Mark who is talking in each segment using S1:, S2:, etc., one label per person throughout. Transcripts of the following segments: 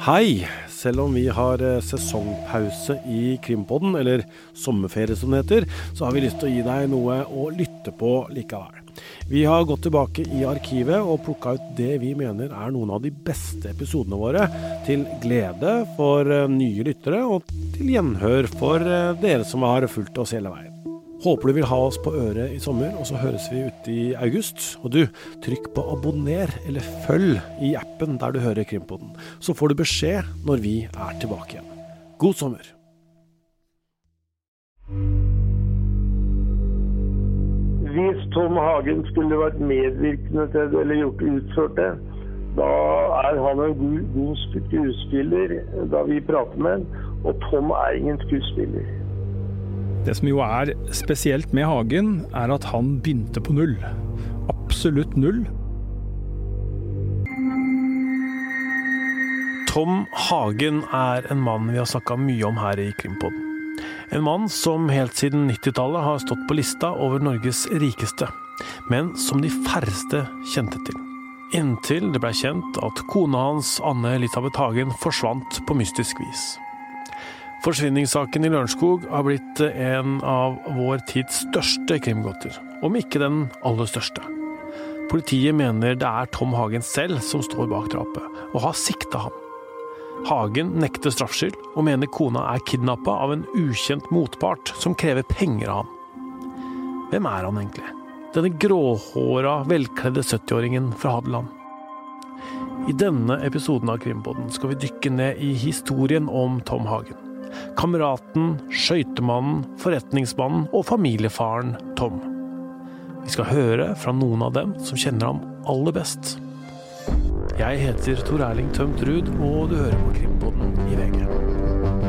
S1: Hei! Selv om vi har eh, sesongpause i Krimpodden, eller sommerferie som det heter, så har vi lyst til å gi deg noe å lytte på likevel. Vi har gått tilbake i arkivet og plukka ut det vi mener er noen av de beste episodene våre, til glede for eh, nye lyttere og til gjenhør for eh, dere som har fulgt oss hele veien. Håper du vil ha oss på øret i sommer, og så høres vi ute i august. Og du, trykk på abonner eller følg i appen der du hører Krimpoden. så får du beskjed når vi er tilbake igjen. God sommer!
S2: Hvis Tom Hagen skulle vært medvirkende til det, eller gjort utført det, da er han en god, god skuespiller da vi prater med ham. Og Tom er ingen skuespiller.
S3: Det som jo er spesielt med Hagen, er at han begynte på null. Absolutt null.
S1: Tom Hagen er en mann vi har snakka mye om her i Krimpodden. En mann som helt siden 90-tallet har stått på lista over Norges rikeste, men som de færreste kjente til. Inntil det blei kjent at kona hans, Anne Elisabeth Hagen, forsvant på mystisk vis. Forsvinningssaken i Lørenskog har blitt en av vår tids største krimgåter, om ikke den aller største. Politiet mener det er Tom Hagen selv som står bak drapet, og har sikta ham. Hagen nekter straffskyld, og mener kona er kidnappa av en ukjent motpart som krever penger av ham. Hvem er han egentlig? Denne gråhåra, velkledde 70-åringen fra Hadeland. I denne episoden av Krimpodden skal vi dykke ned i historien om Tom Hagen. Kameraten, skøytemannen, forretningsmannen og familiefaren Tom. Vi skal høre fra noen av dem som kjenner ham aller best. Jeg heter Tor Erling Tømt Ruud, og du hører på Krimpodden i VG.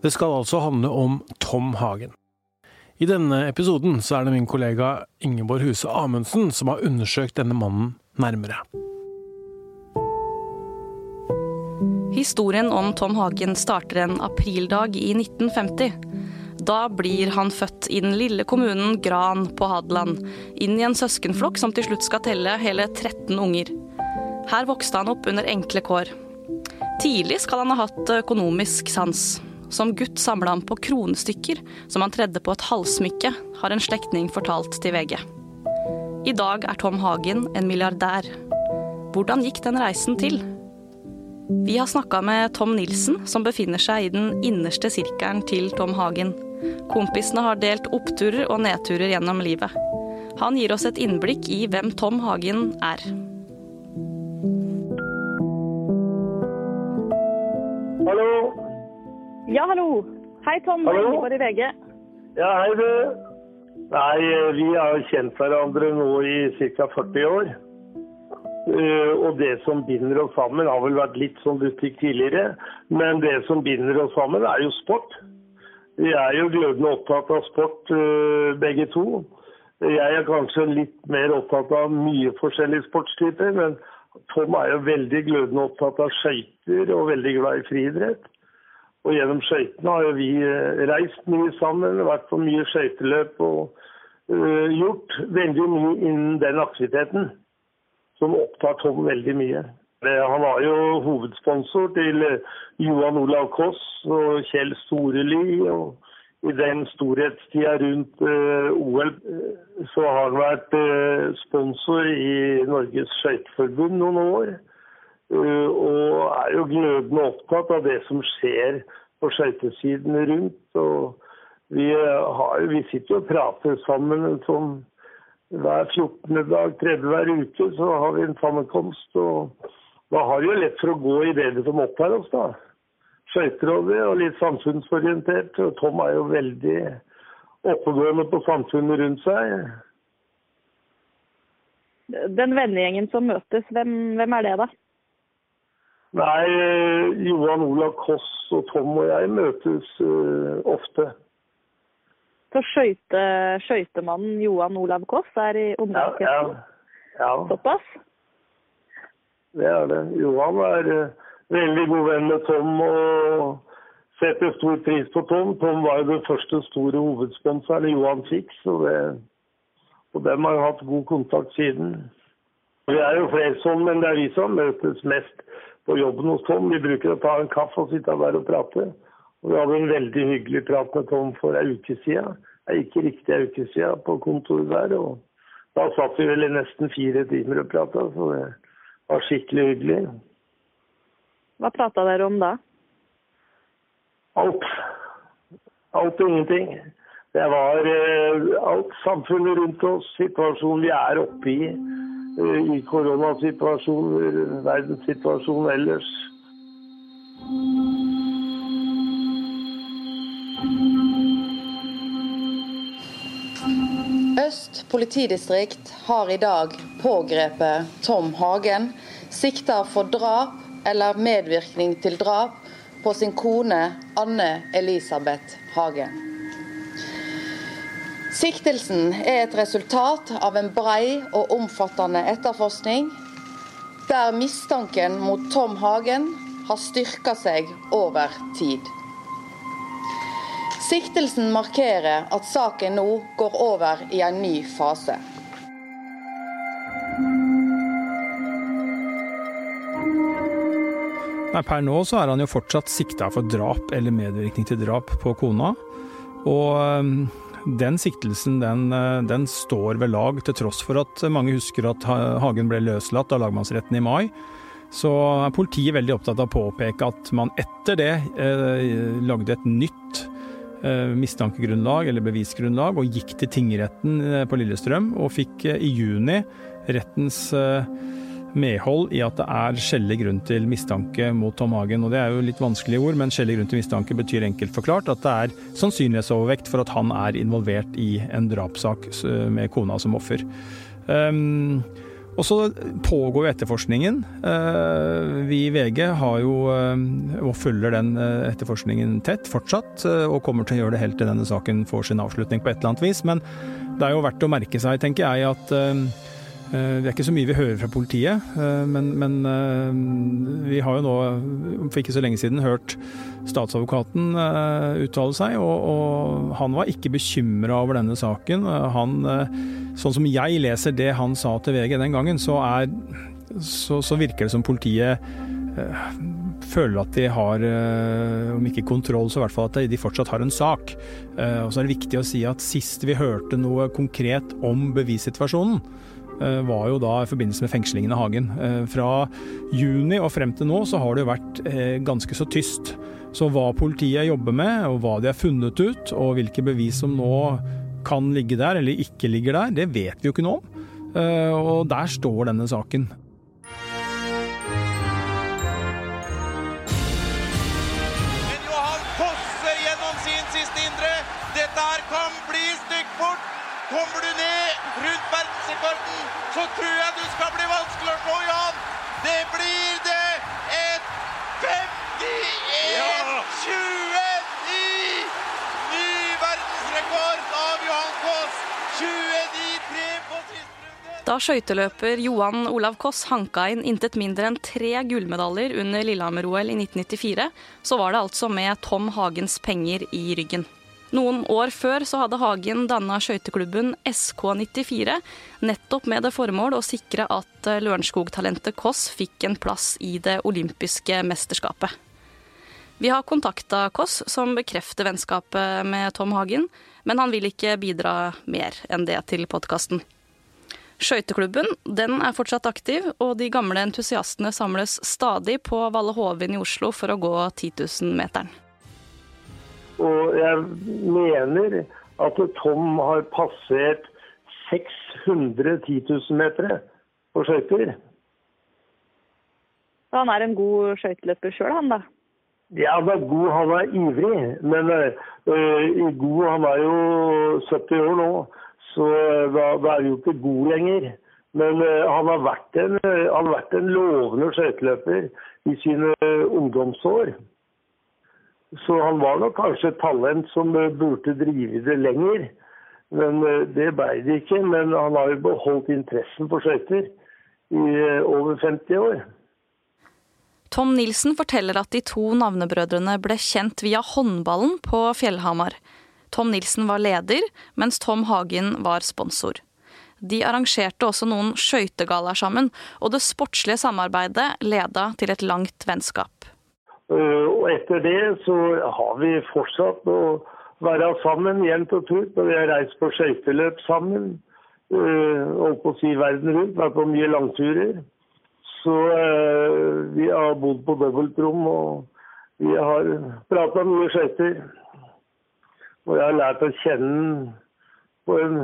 S1: Det skal altså handle om Tom Hagen. I denne episoden så er det min kollega Ingeborg Huse Amundsen som har undersøkt denne mannen nærmere.
S4: Historien om Tom Hagen starter en aprildag i 1950. Da blir han født i den lille kommunen Gran på Hadeland, inn i en søskenflokk som til slutt skal telle hele 13 unger. Her vokste han opp under enkle kår. Tidlig skal han ha hatt økonomisk sans. Som gutt samla han på kronestykker som han tredde på et halssmykke, har en slektning fortalt til VG. I dag er Tom Hagen en milliardær. Hvordan gikk den reisen til? Vi har snakka med Tom Nilsen, som befinner seg i den innerste sirkelen til Tom Hagen. Kompisene har delt oppturer og nedturer gjennom livet. Han gir oss et innblikk i hvem Tom Hagen er.
S2: Hallo?
S5: Ja, hallo. Hei, Tom.
S2: Hallo?
S5: Ingeborg i VG.
S2: Ja, hei du. Nei, eh, vi har kjent hverandre nå i ca. 40 år. Uh, Og det som binder oss sammen, har vel vært litt som butikk tidligere. Men det som binder oss sammen, er jo sport. Vi er jo glødende opptatt av sport, uh, begge to. Jeg er kanskje litt mer opptatt av mye forskjellige sportstyper, men Tom er jo veldig glødende opptatt av skøyter og veldig glad i friidrett. Og gjennom skøytene har jo vi eh, reist mye sammen, vært på mye skøyteløp og uh, gjort veldig mye innen den aktiviteten som opptar Tom veldig mye. Han var jo hovedsponsor til eh, Johan Olav Koss og Kjell Storeli. og I den storhetstida rundt uh, OL så har han vært uh, sponsor i Norges skøyteforbund noen år. Eh, Og er jo glødende opptatt av det som skjer på skøytesiden rundt. og vi, eh, har, vi sitter jo og prater sammen sånn hver 14. dag, tredje hver uke, så har vi en sammenkomst. og Da har vi jo lett for å gå i det som opptar oss, da. Skøyter og og litt samfunnsorientert. og Tom er jo veldig oppegående på samfunnet rundt seg.
S5: Den vennegjengen som møtes, hvem, hvem er det, da?
S2: Nei, Johan Olav Koss og Tom og jeg møtes eh, ofte.
S5: Så skøyte, skøytemannen Johan Olav Koss er i
S2: Ja, ja,
S5: omgangskretsen?
S2: ja,
S5: Såpass?
S2: det er det. Johan er eh, veldig god venn med Tom og setter stor pris på Tom. Tom var jo den første store hovedsponsoren Johan fikk, og, det, og dem har jo hatt god kontakt siden. Vi er jo flere sånn, men det er vi som møtes mest på jobben hos Tom. Vi bruker å ta en kaffe og sitte der og prate. Og vi hadde en veldig hyggelig prat med Tom for ei uke siden. Ikke riktig ei uke siden på kontoret der. og Da satt vi vel i nesten fire timer og prata, så det var skikkelig hyggelig.
S5: Hva prata dere om da?
S2: Alt. Alt og ingenting. Det var uh, alt samfunnet rundt oss, situasjonen vi er oppe i. I koronasituasjonen, verdenssituasjonen ellers.
S6: Øst politidistrikt har i dag pågrepet Tom Hagen, sikta for drap eller medvirkning til drap på sin kone Anne Elisabeth Hagen. Siktelsen er et resultat av en brei og omfattende etterforskning, der mistanken mot Tom Hagen har styrka seg over tid. Siktelsen markerer at saken nå går over i en ny fase.
S3: Nei, Per nå så er han jo fortsatt sikta for drap eller medvirkning til drap på kona. Og den siktelsen den, øh, den, står ved lag, til tross for at mange husker at Hagen ble løslatt av lagmannsretten i mai. Så er politiet veldig opptatt av å påpeke at man etter det eh, lagde et nytt eh, mistankegrunnlag eller bevisgrunnlag og gikk til tingretten eh, på Lillestrøm og fikk i juni rettens medhold i at det er skjellig grunn til mistanke mot Tom Hagen. Og det er jo litt vanskelige ord, men skjellig grunn til mistanke betyr enkelt forklart at det er sannsynlighetsovervekt for at han er involvert i en drapssak med kona som offer. Um, og så pågår etterforskningen. Vi i VG har jo og følger den etterforskningen tett fortsatt, og kommer til å gjøre det helt til denne saken får sin avslutning på et eller annet vis. Men det er jo verdt å merke seg, tenker jeg, at det er ikke så mye vi hører fra politiet, men, men, vi har jo nå for ikke så lenge siden hørt statsadvokaten uttale seg, og, og han var ikke bekymra over denne saken. Han, sånn som jeg leser det han sa til VG den gangen, så, er, så, så virker det som politiet føler at de har, om ikke kontroll, så i hvert fall at de fortsatt har en sak. Og så er det viktig å si at sist vi hørte noe konkret om bevissituasjonen, var jo da i forbindelse med fengslingen av Hagen. Fra juni og frem til nå så har det jo vært ganske så tyst. Så hva politiet jobber med, og hva de har funnet ut, og hvilke bevis som nå kan ligge der eller ikke ligger der, det vet vi jo ikke noe om. Og der står denne saken.
S4: Da skøyteløper Johan Olav Koss hanka inn intet mindre enn tre gullmedaljer under Lillehammer-OL i 1994, så var det altså med Tom Hagens penger i ryggen. Noen år før så hadde Hagen danna skøyteklubben SK94, nettopp med det formål å sikre at Lørenskog-talentet Koss fikk en plass i det olympiske mesterskapet. Vi har kontakta Koss, som bekrefter vennskapet med Tom Hagen, men han vil ikke bidra mer enn det til podkasten. Skøyteklubben den er fortsatt aktiv, og de gamle entusiastene samles stadig på Valle Hovin i Oslo for å gå 10 000-meteren.
S2: Og jeg mener at Tom har passert 600 10 000-metere på skøyter.
S5: Han er en god skøyteløper sjøl, han da?
S2: Ja, han er god, han er ivrig. Men uh, god, han er jo 70 år nå, så da, da er han jo ikke god lenger. Men uh, han, har vært en, han har vært en lovende skøyteløper i sine ungdomsår. Så han var nok kanskje et talent som burde drive det lenger. Men det ble det ikke. Men han har jo beholdt interessen for skøyter i over 50 år.
S4: Tom Nilsen forteller at de to navnebrødrene ble kjent via håndballen på Fjellhamar. Tom Nilsen var leder, mens Tom Hagen var sponsor. De arrangerte også noen skøytegallaer sammen, og det sportslige samarbeidet leda til et langt vennskap.
S2: Eh, og etter det så har vi fortsatt å være sammen jevnt og trutt. Og vi har reist på skøyteløp sammen. Eh, holdt på å si verden rundt. Vært på mye langturer. Så eh, vi har bodd på dobbeltrom, og vi har prata mye skøyter. Og jeg har lært å kjenne den på en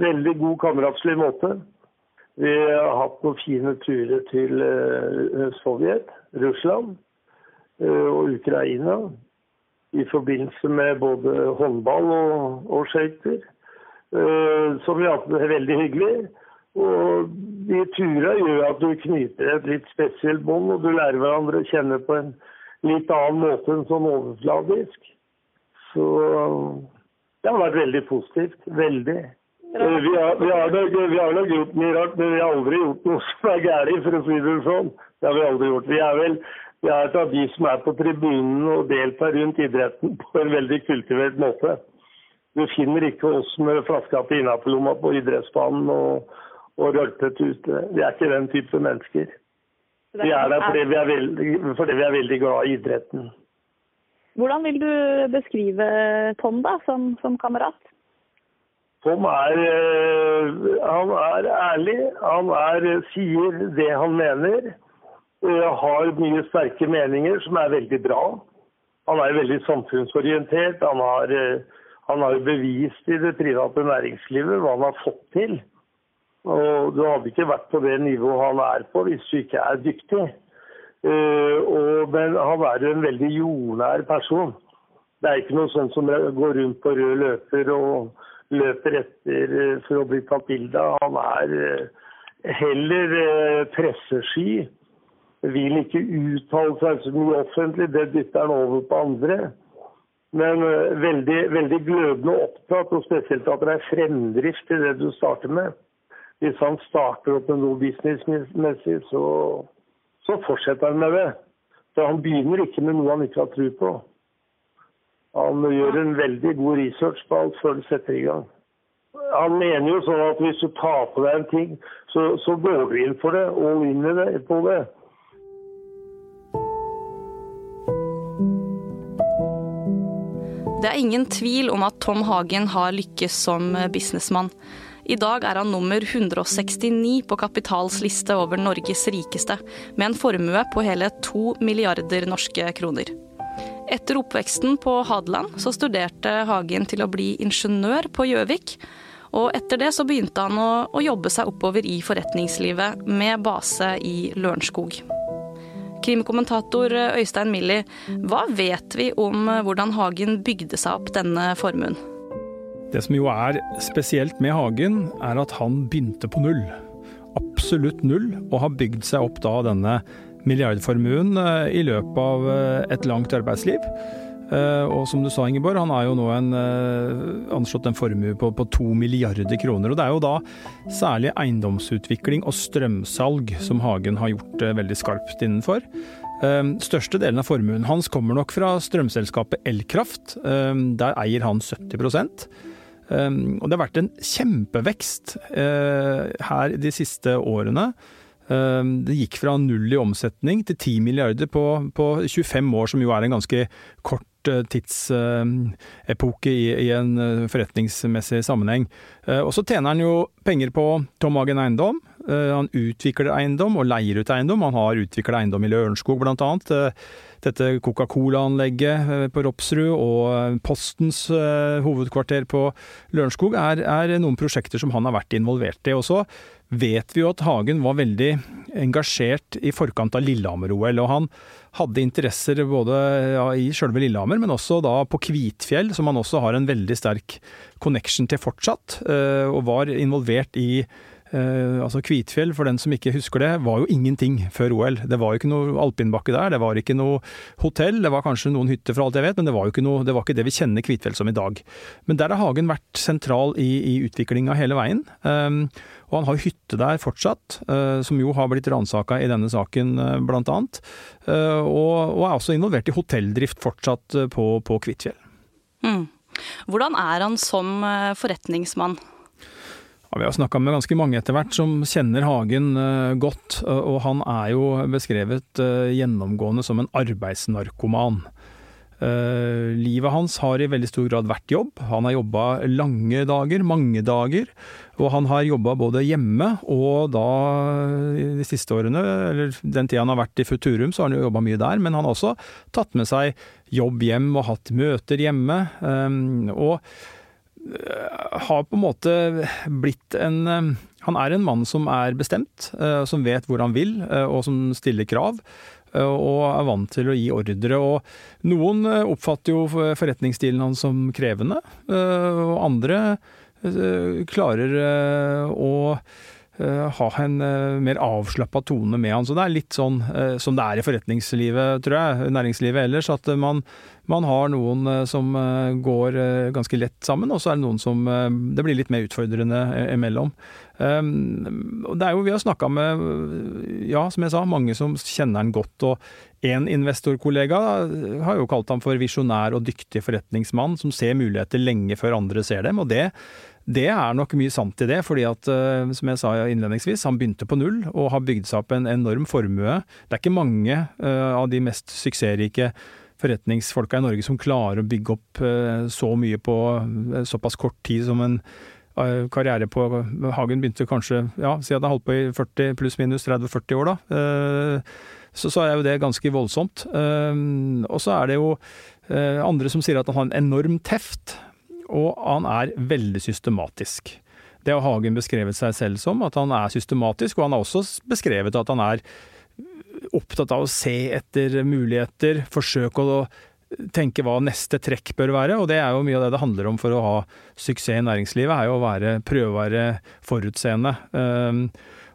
S2: veldig god kameratslig måte. Vi har hatt noen fine turer til eh, Sovjet, Russland eh, og Ukraina. I forbindelse med både håndball og, og skøyter. Som vi har hatt det veldig hyggelig. Og de turene gjør at du knyter et litt spesielt bånd, og du lærer hverandre å kjenne på en litt annen måte enn sånn overfladisk. Så det har vært veldig positivt. Veldig. Eh, vi har, vi, har nok, vi har, nok, gjort mye rart, men vi har aldri gjort noe som er galt, for å si det sånn. Det har vi aldri gjort. Vi er vel vi er et av de som er på tribunen og deltar rundt idretten på en veldig kultivert måte. Du finner ikke oss med flaska på innapelomma på idrettsbanen og, og rølpete ute. Vi er ikke den type mennesker. Vi er der fordi vi er veldig, fordi vi er veldig glad i idretten.
S5: Hvordan vil du beskrive Tom da, som, som kamerat?
S2: Tom er, eh, han er ærlig. Han er, sier det han mener. Eh, har mye sterke meninger som er veldig bra. Han er veldig samfunnsorientert. Han har, eh, han har bevist i det private næringslivet hva han har fått til. Og du hadde ikke vært på det nivået han er på hvis du ikke er dyktig. Uh, og, men han er en veldig jordnær person. Det er ikke noe sånt som går rundt på rød løper og løper etter uh, for å bli tatt bilde av. Han er uh, heller pressesky. Vil ikke uttale seg så mye offentlig, det dytter han over på andre. Men veldig, veldig glødende opptatt, og spesielt at det er fremdrift i det du starter med. Hvis han starter opp med noe businessmessig, så så fortsetter han med det. Så han begynner ikke med noe han ikke har tro på. Han gjør en veldig god research på alt før han setter i gang. Han mener jo sånn at hvis du tar på deg en ting, så, så går du inn for det, og in det, på det.
S4: Det er ingen tvil om at Tom Hagen har lykkes som businessmann. I dag er han nummer 169 på Kapitals liste over Norges rikeste, med en formue på hele to milliarder norske kroner. Etter oppveksten på Hadeland så studerte Hagen til å bli ingeniør på Gjøvik. Og etter det så begynte han å, å jobbe seg oppover i forretningslivet, med base i Lørenskog. Krimkommentator Øystein Millie, hva vet vi om hvordan Hagen bygde seg opp denne formuen?
S3: Det som jo er spesielt med Hagen, er at han begynte på null. Absolutt null, og har bygd seg opp da denne milliardformuen eh, i løpet av eh, et langt arbeidsliv. Eh, og som du sa, Ingeborg, han har jo nå en, anslått en formue på, på to milliarder kroner. Og det er jo da særlig eiendomsutvikling og strømsalg som Hagen har gjort veldig skarpt innenfor. Største delen av formuen hans kommer nok fra strømselskapet Elkraft. Der eier han 70 Um, og det har vært en kjempevekst uh, her de siste årene. Um, det gikk fra null i omsetning til 10 milliarder på, på 25 år, som jo er en ganske kort uh, tidsepoke i, en uh, forretningsmessig sammenheng. Og så tjener han jo penger på Tom Hagen Eiendom. Han utvikler eiendom og leier ut eiendom. Han har utvikla eiendom i Lørenskog, blant annet dette Coca-Cola-anlegget eh, på Ropsrud og eh, Postens eh, hovedkvarter på Lørenskog er, er, noen prosjekter som han har vært involvert i. Og så vet vi jo at Hagen var veldig engasjert i forkant av Lillehammer-OL. og han hadde interesser både i sjølve Lillehammer, men også da på Kvitfjell, som han også har en veldig sterk connection til fortsatt. Og var involvert i Eh, altså Kvitfjell, for den som ikke husker det, var jo ingenting før OL. Det var jo ikke noe alpinbakke der, det var ikke noe hotell, det var kanskje noen hytter for alt jeg vet, men det var jo ikke, noe, det, var ikke det vi kjenner Kvitfjell som i dag. Men der har Hagen vært sentral i, i utviklinga hele veien. Um, og han har hytte der fortsatt, uh, som jo har blitt ransaka i denne saken, uh, blant annet. Uh, og, og, er også involvert i hotelldrift fortsatt på, på Kvitfjell.
S4: Mm. Hvordan er han som forretningsmann?
S3: Ja, vi har snakka med ganske mange etter hvert som kjenner Hagen uh, godt, og han er jo beskrevet uh, gjennomgående som en arbeidsnarkoman. livet hans har i veldig stor grad vært jobb. Han har jobba lange dager, mange dager. Og han har jobba både hjemme og da de siste årene, eller den tida han har vært i Futurum, så har han jo jobba mye der. Men han har også tatt med seg jobb hjem og hatt møter hjemme. Og Eh, har på en måte blitt en eh, Han er en mann som er bestemt, eh, som vet hvor han vil, og som stiller krav. Og er vant til å gi ordre. Og noen oppfatter jo forretningsstilen hans som krevende, og andre klarer å ha en mer avslappa tone med han. Så det er litt sånn som det er i forretningslivet, tror jeg, næringslivet ellers, at man man har noen eh, som eh, går eh, ganske lett sammen, og så er det noen som det blir litt mer utfordrende imellom. Ehm, det er jo, Vi har snakka med ja, som jeg sa, mange som kjenner han godt. og En investorkollega har jo kalt ham for visjonær og dyktig forretningsmann, som ser muligheter lenge før andre ser dem. og det det er nok mye sant i det, fordi at, som jeg sa innledningsvis, han begynte på null og har bygd seg opp en enorm formue. Det er ikke mange av de mest suksessrike forretningsfolka i Norge som klarer å bygge opp eh, så mye på eh, såpass kort tid som en eh, karriere på Hagen begynte kanskje ja, si at han holdt på i 40 pluss minus 30-40 år, da. Så, så er jo det ganske voldsomt. Og så er det jo andre som sier at han har en enorm teft, og han er veldig systematisk. Det har Hagen beskrevet seg selv som, at han er systematisk, og han har også beskrevet at han er opptatt av å se etter muligheter, forsøke å tenke hva neste trekk bør være, og det er jo mye av det det handler om for å ha suksess i næringslivet, er jo å være, prøve å være forutseende. Um,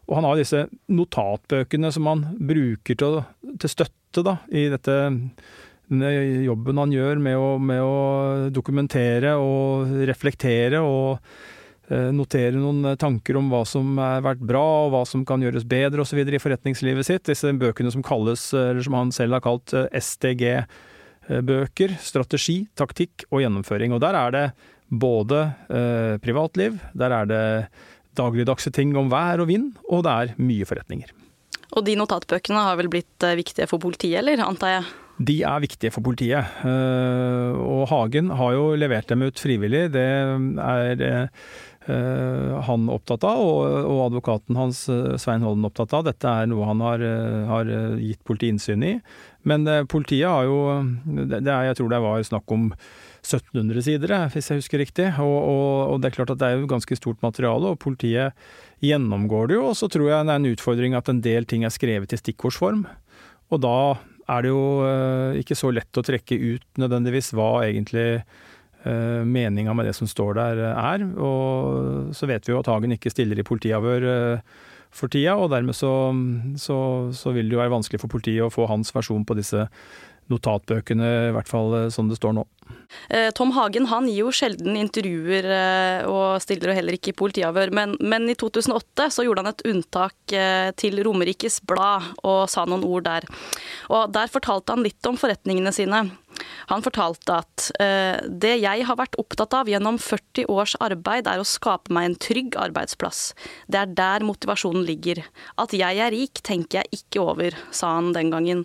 S3: og han har disse notatbøkene som han bruker til, til støtte da, i dette jobben han gjør med å, med å dokumentere og reflektere og Eh, notere noen eh, tanker om hva som har vært bra, og hva som kan gjøres bedre osv. i forretningslivet sitt. Disse bøkene som kalles, eller som han selv har kalt eh, SDG-bøker. Strategi, taktikk og gjennomføring. Og der er det både eh, privatliv, der er det dagligdagse ting om vær og vind, og det er mye forretninger.
S4: Og de notatbøkene har vel blitt viktige for politiet, eller antar jeg?
S3: De er viktige for politiet. Og Hagen har jo levert dem ut frivillig. Det er Eh, han opptatt av, og, advokaten hans eh, Svein Holden opptatt av. Dette er noe han har, eh, har gitt politiet innsyn i. Men politiet har jo det er, Jeg tror det var snakk om 1700 sider, hvis jeg husker riktig. Og, og, og, det er klart at det er jo ganske stort materiale, og politiet gjennomgår det jo. Og så tror jeg det er en utfordring at en del ting er skrevet i stikkordsform. Og da er det jo ikke så lett å trekke ut nødvendigvis hva egentlig uh, meninga med det som står der, eh, er. Og så vet vi jo at Hagen ikke stiller i politiavhør uh, for tida, og dermed så, så, så, vil det jo være vanskelig for politiet å få hans versjon på disse notatbøkene, i hvert fall som det står nå.
S4: Tom Hagen han gir jo sjelden intervjuer og stiller jo heller ikke i politiavhør, men, men, i 2008 så gjorde han et unntak til Romerikes Blad og sa noen ord der. Og Der fortalte han litt om forretningene sine. Han fortalte at det jeg har vært opptatt av gjennom 40 års arbeid, er å skape meg en trygg arbeidsplass. Det er der motivasjonen ligger. At jeg er rik, tenker jeg ikke over, sa han den gangen.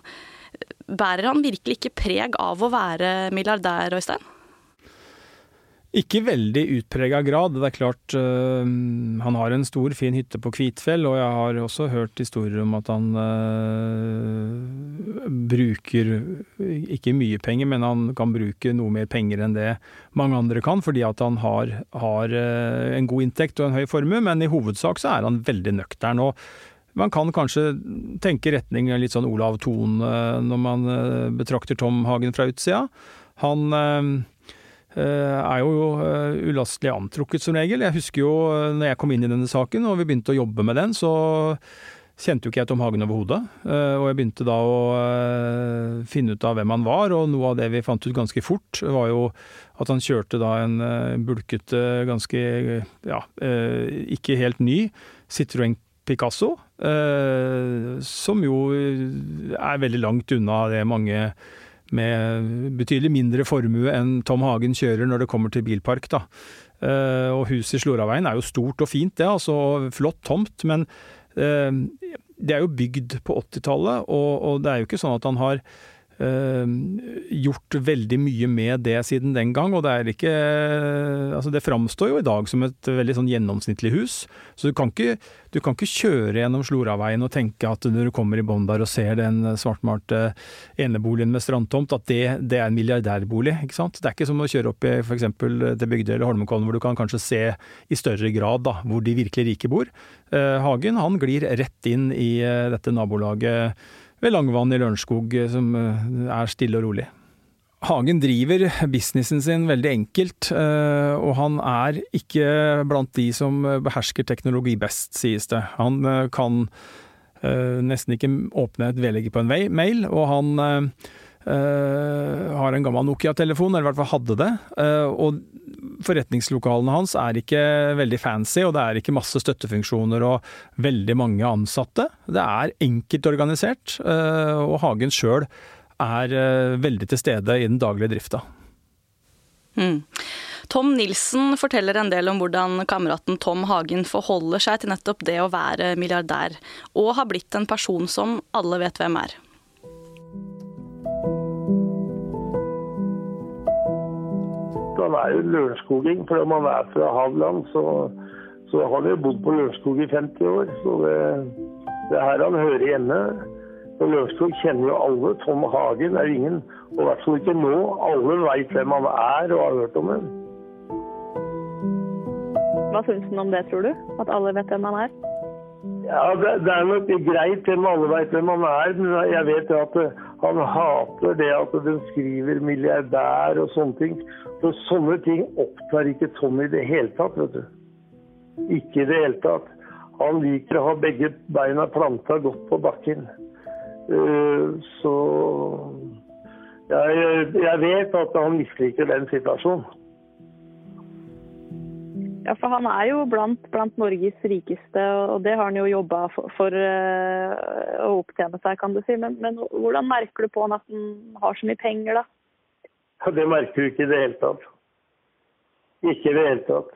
S4: Bærer han virkelig ikke preg av å være milliardær, Øystein?
S3: Ikke veldig utprega grad. Det er klart øh, han har en stor, fin hytte på Kvitfjell, og jeg har også hørt historier om at han øh, bruker ikke mye penger, men han kan bruke noe mer penger enn det mange andre kan, fordi at han har, har uh, en god inntekt og en høy formue, men i hovedsak så er han veldig nøktern. og man kan kanskje tenke retning litt sånn Olav Thon når man betrakter Tom Hagen fra utsida. Han er jo ulastelig antrukket som regel. Jeg husker jo når jeg kom inn i denne saken og vi begynte å jobbe med den, så kjente jo ikke jeg Tom Hagen overhodet. Og jeg begynte da å finne ut av hvem han var, og noe av det vi fant ut ganske fort, var jo at han kjørte da en bulkete, ganske ja, ikke helt ny Citroën Picasso, som jo er veldig langt unna det mange med betydelig mindre formue enn Tom Hagen kjører når det kommer til bilpark, da. Og huset i Sloraveien er jo stort og fint, det, altså flott tomt, men det er jo bygd på 80-tallet, og, og, det er jo ikke sånn at han har gjort veldig mye med det siden den gang, og det er ikke Altså, det framstår jo i dag som et veldig sånn gjennomsnittlig hus, så du kan ikke, du kan ikke kjøre gjennom Sloraveien og tenke at når du kommer i bånn der og ser den svartmalte eneboligen med strandtomt, at det, det, er en milliardærbolig, ikke sant. Det er ikke som å kjøre opp i f.eks. til Bygdøy eller Holmenkollen, hvor du kan kanskje se i større grad da, hvor de virkelig rike bor. Hagen han glir rett inn i dette nabolaget ved Langvann i Lørenskog, eh, som eh, er stille og rolig. Hagen driver businessen sin veldig enkelt, eh, og han er ikke blant de som behersker teknologi best, sies det. Han kan nesten ikke åpne et vedlegg på en mail, og han har en gammel Nokia-telefon, eller i hvert fall hadde det. Og forretningslokalene hans er ikke veldig fancy, og det er ikke masse støttefunksjoner og veldig mange ansatte. Det er enkelt organisert, uh, og Hagen sjøl er veldig til stede i den daglige drifta.
S4: Mm. Tom Nilsen forteller en del om hvordan kameraten Tom Hagen forholder seg til nettopp det å være milliardær, og har blitt en person som alle vet hvem er.
S2: Han er jo lørenskoging. Om han er fra Havland, så, så har han jo bodd på Lørenskog i 50 år. Så det, det er her han hører hjemme. Og Lørenskog kjenner jo alle. Tom Hagen er ingen, og i hvert fall ikke nå. Alle veit hvem han er og har hørt om ham.
S5: Hva syns han om det, tror du? At alle vet hvem han er?
S2: Ja, det, det er nok greit hvem alle veit hvem han er, men jeg vet at han hater det at den skriver milliardær og sånne ting. For sånne ting opptar ikke Tom i det hele tatt, vet du. Ikke i det hele tatt. Han liker å ha begge beina planta godt på bakken. Uh, så jeg, jeg vet at han misliker den situasjonen.
S5: Ja, for han er jo blant, blant Norges rikeste, og det har han jo jobba for, for uh, å opptjene seg, kan du si. Men, men, hvordan merker du på han at han har så mye penger, da?
S2: Ja, det merker du ikke i det hele tatt. Ikke i det hele tatt.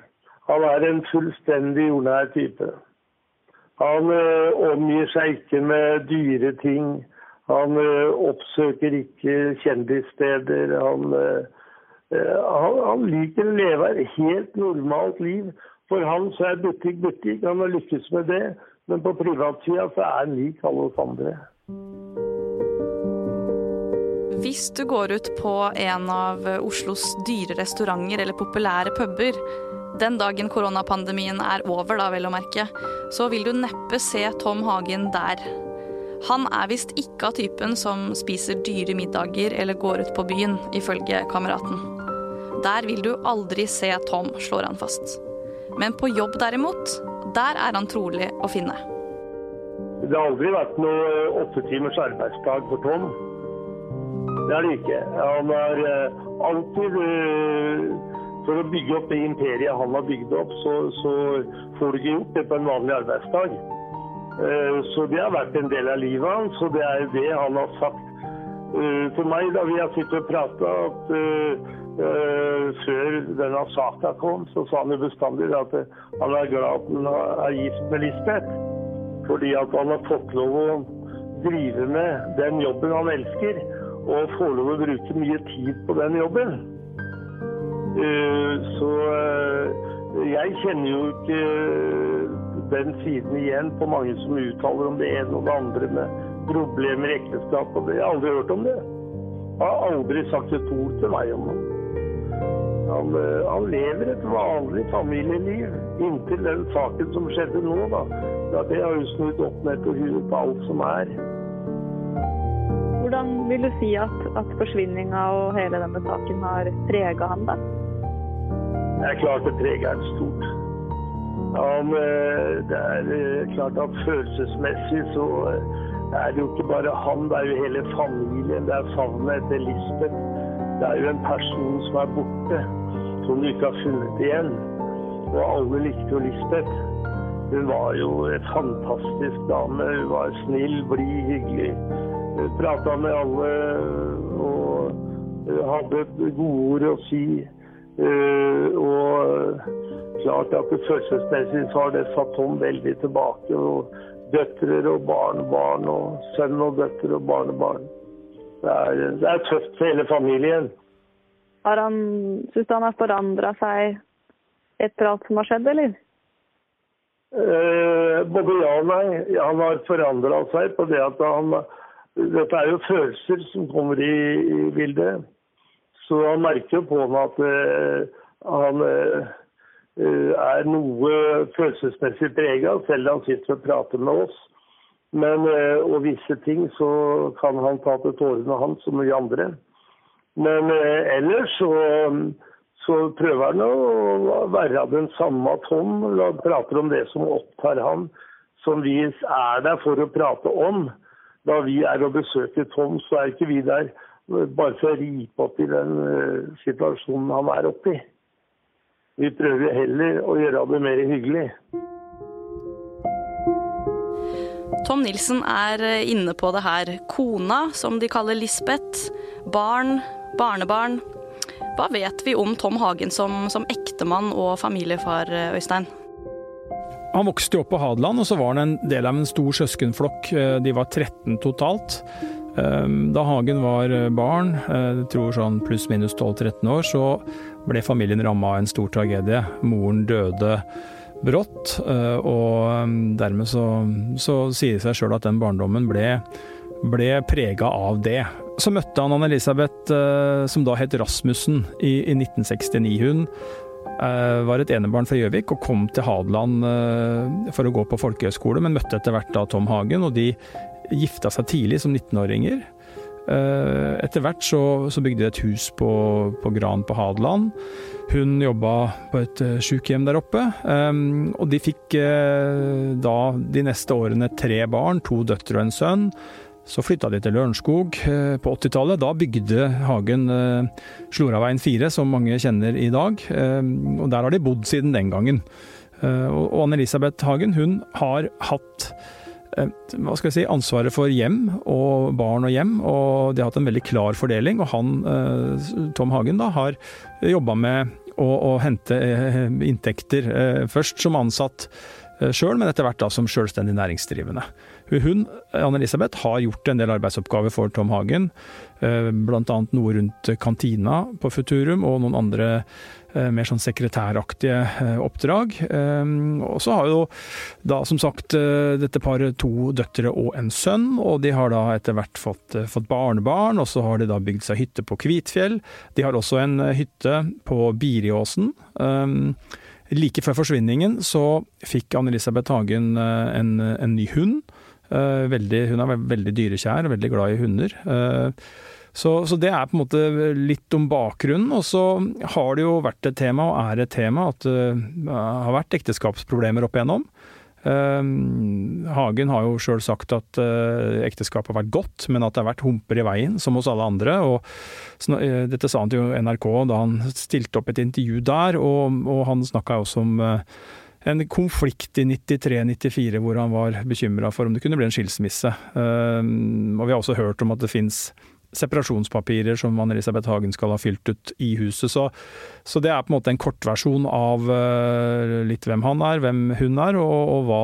S2: Han er en fullstendig jordnær type. Han uh, omgir seg ikke med dyre ting. Han uh, oppsøker ikke kjendissteder. Han Eh, han, han, liker å leve et helt normalt liv. For han så er butikk butikk. Han har lykkes med det. Men på privatsida så er han lik alle oss andre.
S4: Hvis du går ut på en av Oslos dyre restauranter eller populære puber, den dagen koronapandemien er over, da vel å merke, så vil du neppe se Tom Hagen der. Han er visst ikke av typen som spiser dyre middager eller går ut på byen, ifølge kameraten. Der vil du aldri se Tom, slår han fast. Men på jobb derimot, der er han trolig å finne.
S2: Det har aldri vært noe åtte timers arbeidsdag for Tom. Det er det ikke. Han har uh, alltid uh, For å bygge opp det imperiet han har bygd opp, så, så får du ikke gjort det på en vanlig arbeidsdag. Så det har vært en del av livet hans, og det er det han har sagt til meg da vi har sittet og prata, at før denne saka kom, så sa han jo bestandig at han er glad at han er gift med Lisbeth. Fordi at han har fått lov å drive med den jobben han elsker, og får lov å bruke mye tid på den jobben. Uh, så uh, jeg kjenner jo ikke den siden igjen på mange som uttaler om det ene og det andre med problemer i ekteskapet. Jeg har aldri hørt om det. Jeg har aldri sagt et ord til meg om det. Han, eh, han, lever et vanlig familieliv inntil den saken som skjedde nå. da. Ja, det har jo snudd opp ned på huet på alt som er.
S5: Hvordan vil du si at, at forsvinninga og hele denne saken har prega ham? da?
S2: Det er klart det preger han stort. Han, eh, det er eh, klart at følelsesmessig så er det jo ikke bare han, det er jo hele familien. Det er savnet etter Lisbeth. Det er jo en person som er borte, som du ikke har funnet igjen. Og alle likte jo Lisbeth. Hun var jo en fantastisk dame. Hun var snill, blid, hyggelig. Hun prata med alle og hadde gode ord å si. Og klart at det følelsesmessig så har det satt Tom veldig tilbake. og Døtre og barnebarn og sønn og døtre og barnebarn. Det er, det er tøft for hele familien.
S5: Har han, Syns du han har forandra seg etter alt som har skjedd, eller?
S2: Eh, både ja og nei. Han har forandra seg på det at han Dette er jo følelser som kommer i, i bildet. Så han merker jo på meg at eh, han eh, Eh, er noe følelsesmessig prega, selv om han sitter og prater med oss. Men, eh, og visse ting så kan han ta til tårene, han, som vi andre. Men eh, ellers så, så prøver han å være den samme Tom. Han Prater om det som opptar han, som vi er der for å prate om. Da vi er og besøker Tom, så er ikke vi der bare for å ripe opp i den situasjonen han er oppe i. Vi prøver heller å gjøre det mer hyggelig.
S4: Tom Nilsen er eh, inne på det her. Kona, som de kaller Lisbeth. Barn, barnebarn. Hva vet vi om Tom Hagen som, som ektemann og familiefar, eh, Øystein?
S3: Han vokste opp på Hadeland, og så var han en del av en stor søskenflokk. Eh, de var 13 totalt. Da Hagen var barn, jeg tror sånn pluss-minus 12-13 år, så ble familien ramma av en stor tragedie. Moren døde brått, eh, og um, dermed så, så sier det seg sjøl at den barndommen ble, ble prega av det. Så møtte han Anne-Elisabeth, eh, som da het Rasmussen, i, i 1969. Hun eh, var et enebarn fra Gjøvik og kom til Hadeland for å gå på folkehøyskole, men møtte etter hvert da Tom Hagen, og de gifta seg tidlig som 19-åringer. Eh, etter hvert så, så, bygde de et hus på, på Gran på Hadeland. Hun jobba på et eh, sykehjem der oppe. Um, og de fikk uh, da de neste årene tre barn, to døtre og en sønn. Så flytta de til Lørenskog uh, på 80-tallet. Da bygde Hagen Sloraveien 4, som mange kjenner i dag. Um, og der har de bodd siden den gangen. og Anne-Elisabeth Hagen hun har hatt Eh, hva skal jeg si, ansvaret for hjem og barn og hjem, og de har hatt en veldig klar fordeling. Og han, eh, Tom Hagen, da, har jobba med å, å, hente eh, inntekter, først som ansatt sjøl, men etter hvert da som sjølstendig næringsdrivende. Hun, Anne-Elisabeth, har gjort en del arbeidsoppgaver for Tom Hagen, bl.a. noe rundt kantina på Futurum og noen andre Eh, mer sånn sekretæraktige eh, oppdrag. Eh, og så har jo da som sagt dette paret to døtre og en sønn, og de har da etter hvert fått, fått barnebarn, og så har de da bygd seg hytte på Kvitfjell. De har også en hytte på Biriåsen. Like før forsvinningen så fikk Anne-Elisabeth Hagen en, en, ny hund. Veldig, hun er veldig dyrekjær og veldig glad i hunder. Så, så, det er på en måte litt om bakgrunnen. Og så har det jo vært et tema, og er et tema, at det har vært ekteskapsproblemer opp igjennom. Uh, Hagen har jo sjøl sagt at uh, ekteskapet har vært godt, men at det har vært humper i veien, som hos alle andre. Og, dette sa han til NRK da han stilte opp et intervju der, og, og han snakka også om en konflikt i 93-94 hvor han var bekymra for om det kunne bli en skilsmisse. og vi har også hørt om at det fins separasjonspapirer som Anne-Elisabeth Hagen skal ha fylt ut i huset. Så, så, det er på en måte en kortversjon av uh, litt hvem han er, hvem hun er, og, og hva,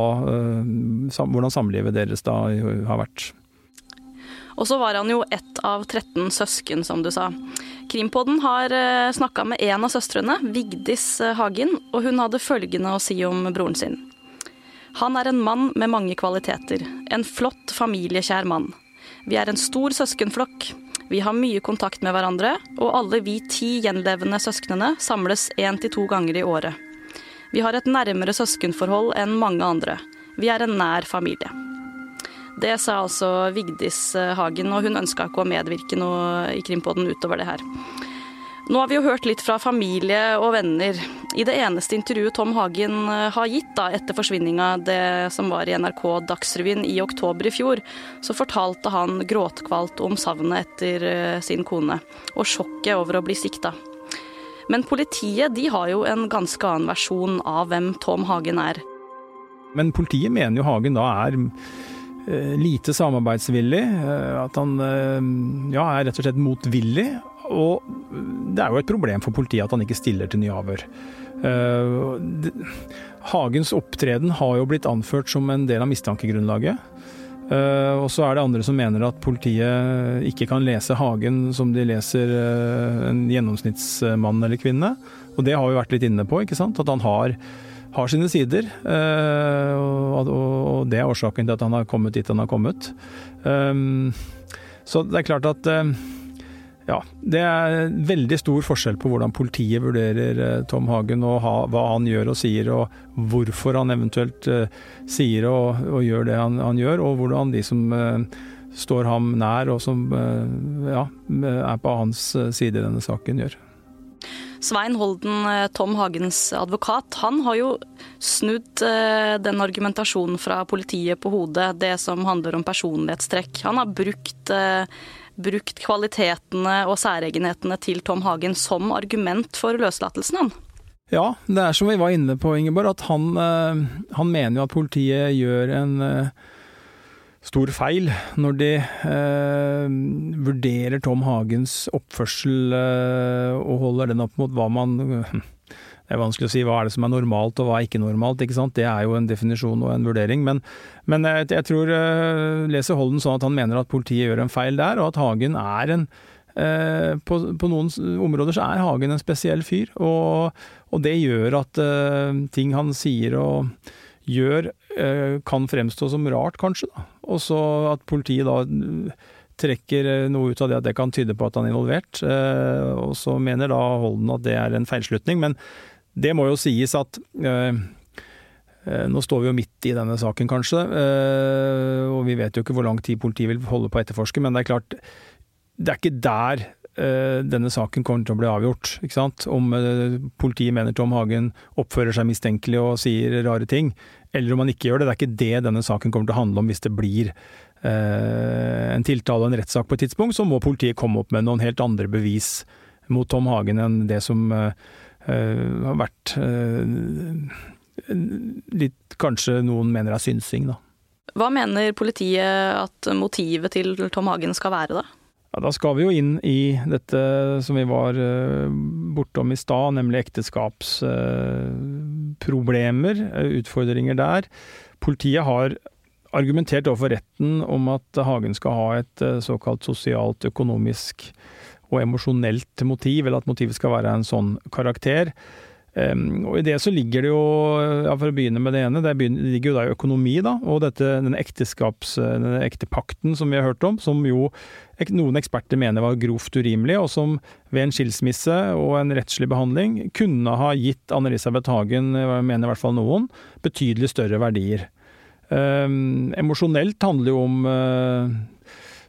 S3: sam, hvordan samlivet deres da har vært.
S4: Og så var han jo ett av 13 søsken, som du sa. Krimpodden har eh, snakka med en av søstrene, Vigdis Hagen, og hun hadde følgende å si om broren sin. Han er en mann med mange kvaliteter. En flott, familiekjær mann. Vi er en stor søskenflokk. Vi har mye kontakt med hverandre, og alle vi ti gjenlevende søsknene samles én til to ganger i året. Vi har et nærmere søskenforhold enn mange andre. Vi er en nær familie. Det sa altså Vigdis eh, Hagen, og hun ønska ikke å medvirke noe i Krimpodden utover det her. Nå har vi jo hørt litt fra familie og venner. I det eneste intervjuet Tom Hagen har gitt da, etter forsvinninga, det som var i NRK Dagsrevyen i oktober i fjor, så fortalte han gråtkvalt om savnet etter sin kone, og sjokket over å bli sikta. Men politiet de har jo en ganske annen versjon av hvem Tom Hagen er.
S3: Men politiet mener jo Hagen da er eh, lite samarbeidsvillig. Eh, at han eh, ja, er rett og slett motvillig. Og det er jo et problem for politiet at han ikke stiller til nye avhør. Hagens opptreden har jo blitt anført som en del av mistankegrunnlaget. Uh, og så er det andre som mener at politiet ikke kan lese Hagen som de leser uh, en gjennomsnittsmann eller -kvinne. Og det har vi vært litt inne på, ikke sant. At han har, har sine sider. Og, det er årsaken til at han har kommet dit han har kommet. Så det er klart at ja, det er veldig stor forskjell på hvordan politiet vurderer eh, Tom Hagen, og hva han gjør og sier, og hvorfor han eventuelt uh, sier og, og, gjør det han, han, gjør, og hvordan de som uh, står ham nær og som ja, er på hans side i denne saken, gjør.
S4: Svein Holden, Tom Hagens advokat, han har jo snudd den argumentasjonen fra politiet på hodet, det som handler om personlighetstrekk. Han har brukt brukt kvalitetene og særegenhetene til Tom Hagen som argument for løslatelsen, han.
S3: Ja, det er som vi var inne på, Ingeborg, at han, eh, han mener jo at politiet gjør en eh, stor feil når de eh, vurderer Tom Hagens oppførsel eh, og holder den opp mot hva man det er vanskelig å si hva er det som er normalt og hva er ikke normalt. ikke sant? Det er jo en definisjon og en vurdering. Men, men jeg, jeg, tror uh, leser Holden sånn at han mener at politiet gjør en feil der, og at Hagen er en uh, på, på, noen områder så er Hagen en spesiell fyr. Og, og det gjør at uh, ting han sier og gjør kan fremstå som rart, kanskje. da. Og så at politiet da trekker noe ut av det at det kan tyde på at han er involvert. Og så mener da Holden at det er en feilslutning. Men det må jo sies at øh, nå står vi jo midt i denne saken, kanskje, øh, og vi vet jo ikke hvor lang tid politiet vil holde på å etterforske, men det er klart, det er ikke der denne saken kommer til å bli avgjort. ikke sant? Om politiet mener Tom Hagen oppfører seg mistenkelig og sier rare ting, eller om han ikke gjør det. Det er ikke det denne saken kommer til å handle om hvis det blir en tiltale og en rettssak på et tidspunkt. Så må politiet komme opp med noen helt andre bevis mot Tom Hagen enn det som Eh, har vært eh, litt kanskje noen mener er synsing, da.
S4: Hva mener politiet at motivet til Tom Hagen skal være, da?
S3: Ja, Da skal vi jo inn i dette som vi var eh, bortom i stad, nemlig ekteskapsproblemer, utfordringer der. Politiet har argumentert overfor retten om at Hagen skal ha et såkalt sosialt økonomisk og emosjonelt motiv, eller at motivet skal være en sånn karakter. Um, og I det så ligger det jo, ja, for å begynne med det ene, det ligger jo da i økonomi, da. Og dette, den ekteskaps, den ektepakten som vi har hørt om, som jo noen eksperter mener var grovt urimelig, og som ved en skilsmisse og en rettslig behandling kunne ha gitt Anne-Elisabeth Hagen, mener i hvert fall noen, betydelig større verdier. Um, emosjonelt handler jo om uh,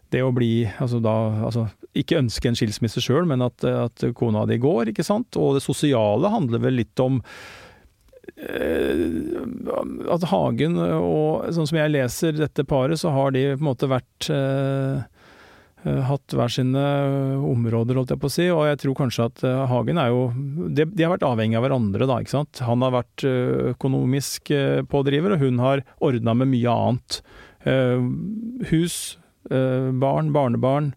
S3: det å bli altså da, altså ikke ønske en skilsmisse sjøl, men at, at, kona di går, ikke sant. Og det sosiale handler vel litt om eh, at Hagen og sånn som jeg leser dette paret, så har de på en måte vært eh, hatt hver sine områder, holdt jeg på å si. Og jeg tror kanskje at eh, Hagen er jo De, de har vært avhengig av hverandre, da, ikke sant. Han har vært eh, økonomisk pådriver, og hun har ordna med mye annet. Hus, barn, barnebarn.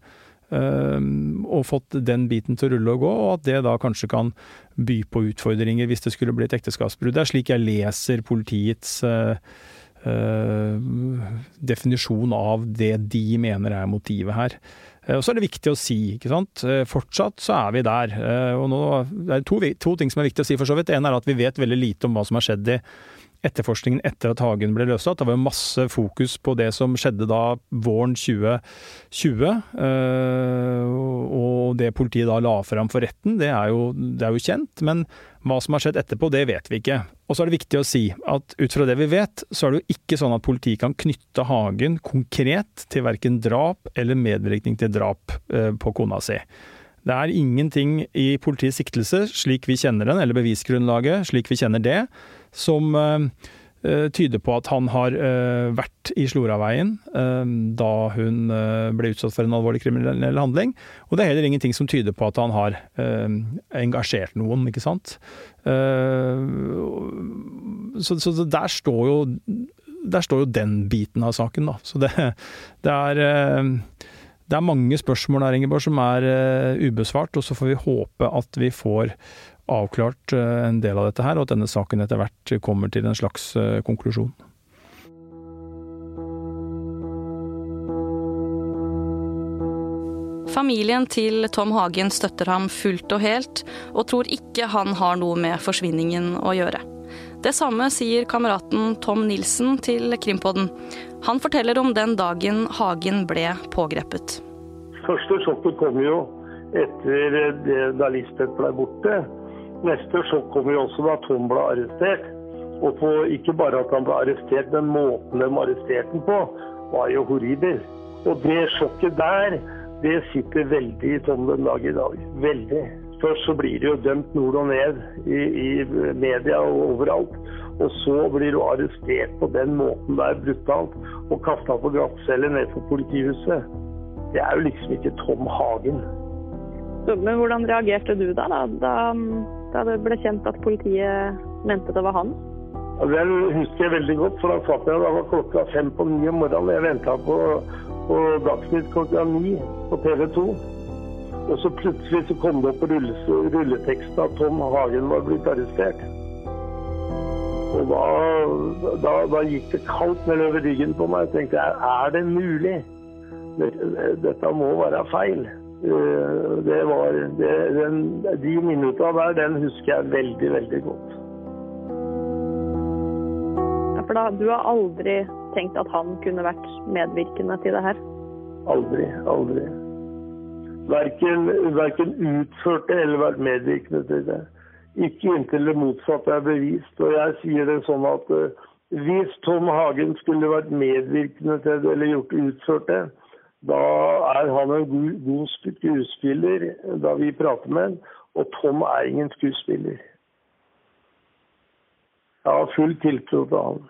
S3: Og fått den biten til å rulle og gå, og at det da kanskje kan by på utfordringer hvis det skulle bli et ekteskapsbrudd. Det er slik jeg leser politiets definisjon av det de mener er motivet her. Og så er det viktig å si, ikke sant. Fortsatt så er vi der. Og nå, det er to, to ting som er viktig å si, for så vidt. En er at vi vet veldig lite om hva som har skjedd i etterforskningen etter at Hagen ble løslatt. Det var jo masse fokus på det som skjedde da våren 2020. Eh, og det politiet da la fram for retten, det er, jo, det er jo kjent. Men hva som har skjedd etterpå, det vet vi ikke. Og så er det viktig å si at ut fra det vi vet, så er det jo ikke sånn at politiet kan knytte Hagen konkret til verken drap eller medvirkning til drap eh, på kona si. Det er ingenting i politiets siktelse, slik vi kjenner den, eller bevisgrunnlaget, slik vi kjenner det, som uh, tyder på at han har uh, vært i Sloraveien da hun ble utsatt for en alvorlig kriminell handling. Og det er heller ingenting som tyder på at han har engasjert noen, ikke sant. Så, så, der står jo der står jo den biten av saken, da. Så det, det er det er mange spørsmål der, Ingeborg, som er ubesvart, og så får vi håpe at vi får avklart uh, en del av dette her, og at denne saken etter hvert kommer til en slags uh, konklusjon.
S4: Familien til Tom Hagen støtter ham fullt og helt, og tror ikke han har noe med forsvinningen å gjøre. Det samme sier kameraten Tom Nilsen til Krimpodden. Han forteller om den dagen Hagen ble pågrepet.
S2: Første sjokket kom jo etter det da Lisbeth ble borte. Neste sjokk kom jo også da Tom ble arrestert. Og på, ikke bare at han ble arrestert, men måten de arresterte ham på, var jo horribel. Og det sjokket der, det sitter veldig i Tom den dag i dag. Veldig. Først så blir det jo dømt nord og ned i, i media og overalt. Og så blir du arrestert på den måten der brutalt og kasta på glattcelle ned for politihuset. Det er jo liksom ikke Tom Hagen.
S5: Men hvordan reagerte du da, da, da det ble kjent at politiet mente det var han?
S2: Det husker jeg veldig godt, for da satt jeg da var klokka fem på ni om morgenen. Jeg venta på, på Dagsnytt klokka ni på TV 2. Og så plutselig så kom det opp på rulleteksten at Tom Hagen var blitt arrestert. Og da, da, da gikk det kaldt nedover ryggen på meg. Jeg tenkte er det mulig? Dette må være feil. Eh, det var, det, den, de minutta der, den husker jeg veldig, veldig godt.
S5: Ja, for da, Du har aldri tenkt at han kunne vært medvirkende til det her?
S2: Aldri. Aldri. Verken, verken utførte eller vært medvirkende til det. Ikke inntil det motsatte er bevist. Og jeg sier det sånn at uh, hvis Tom Hagen skulle vært medvirkende til det eller gjort utført det, da er han en god, god skuespiller da vi prater med ham. Og Tom er ingen skuespiller. Jeg har full tiltro til han.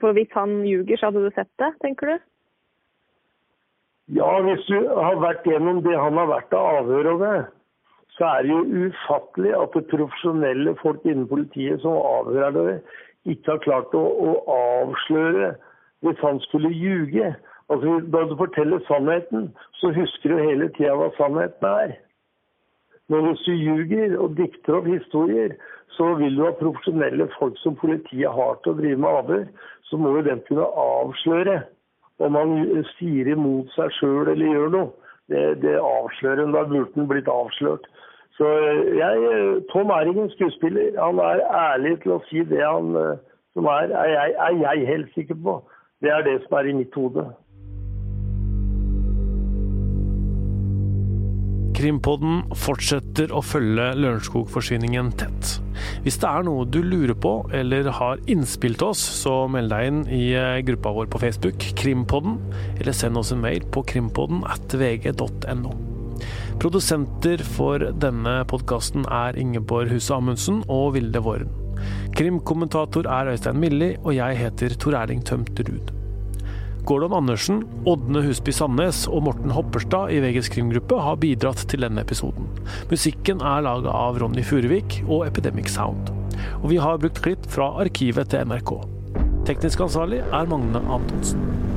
S5: For hvis han ljuger, så hadde du sett det, tenker du?
S2: Ja, hvis du har vært gjennom det han har vært av avhør og det så er det jo ufattelig at det profesjonelle folk innen politiet som avhører det, ikke har klart å, å, avsløre hvis han skulle ljuge. Altså, Da du forteller sannheten, så husker du hele tida hva sannheten er. Men hvis du ljuger og dikter opp historier, så vil du ha profesjonelle folk som politiet har til å drive med avhør. Så må jo den kunne avsløre om han sier imot seg sjøl eller gjør noe. Det, det avslører Da burde han blitt avslørt. Så jeg, Tom er ingen skuespiller. Han er ærlig til å si det han eh, som er, er jeg, er jeg helt sikker på. Det er det som er i mitt hode.
S1: Krimpodden fortsetter å følge Lørenskog-forsvinningen tett. Hvis det er noe du lurer på eller har innspill til oss, så meld deg inn i gruppa vår på Facebook, Krimpodden, eller send oss en mail på krimpodden at vg.no. Produsenter for denne podkasten er Ingeborg Huse Amundsen og Vilde Våren. Krimkommentator er Øystein Milli, og jeg heter Tor Erling Tømt Ruud. Gordon Andersen, Ådne Husby Sandnes og Morten Hopperstad i VGs krimgruppe har bidratt til denne episoden. Musikken er laga av Ronny Furuvik og Epidemic Sound. Og vi har brukt klipp fra arkivet til NRK. Teknisk ansvarlig er Magne Antonsen.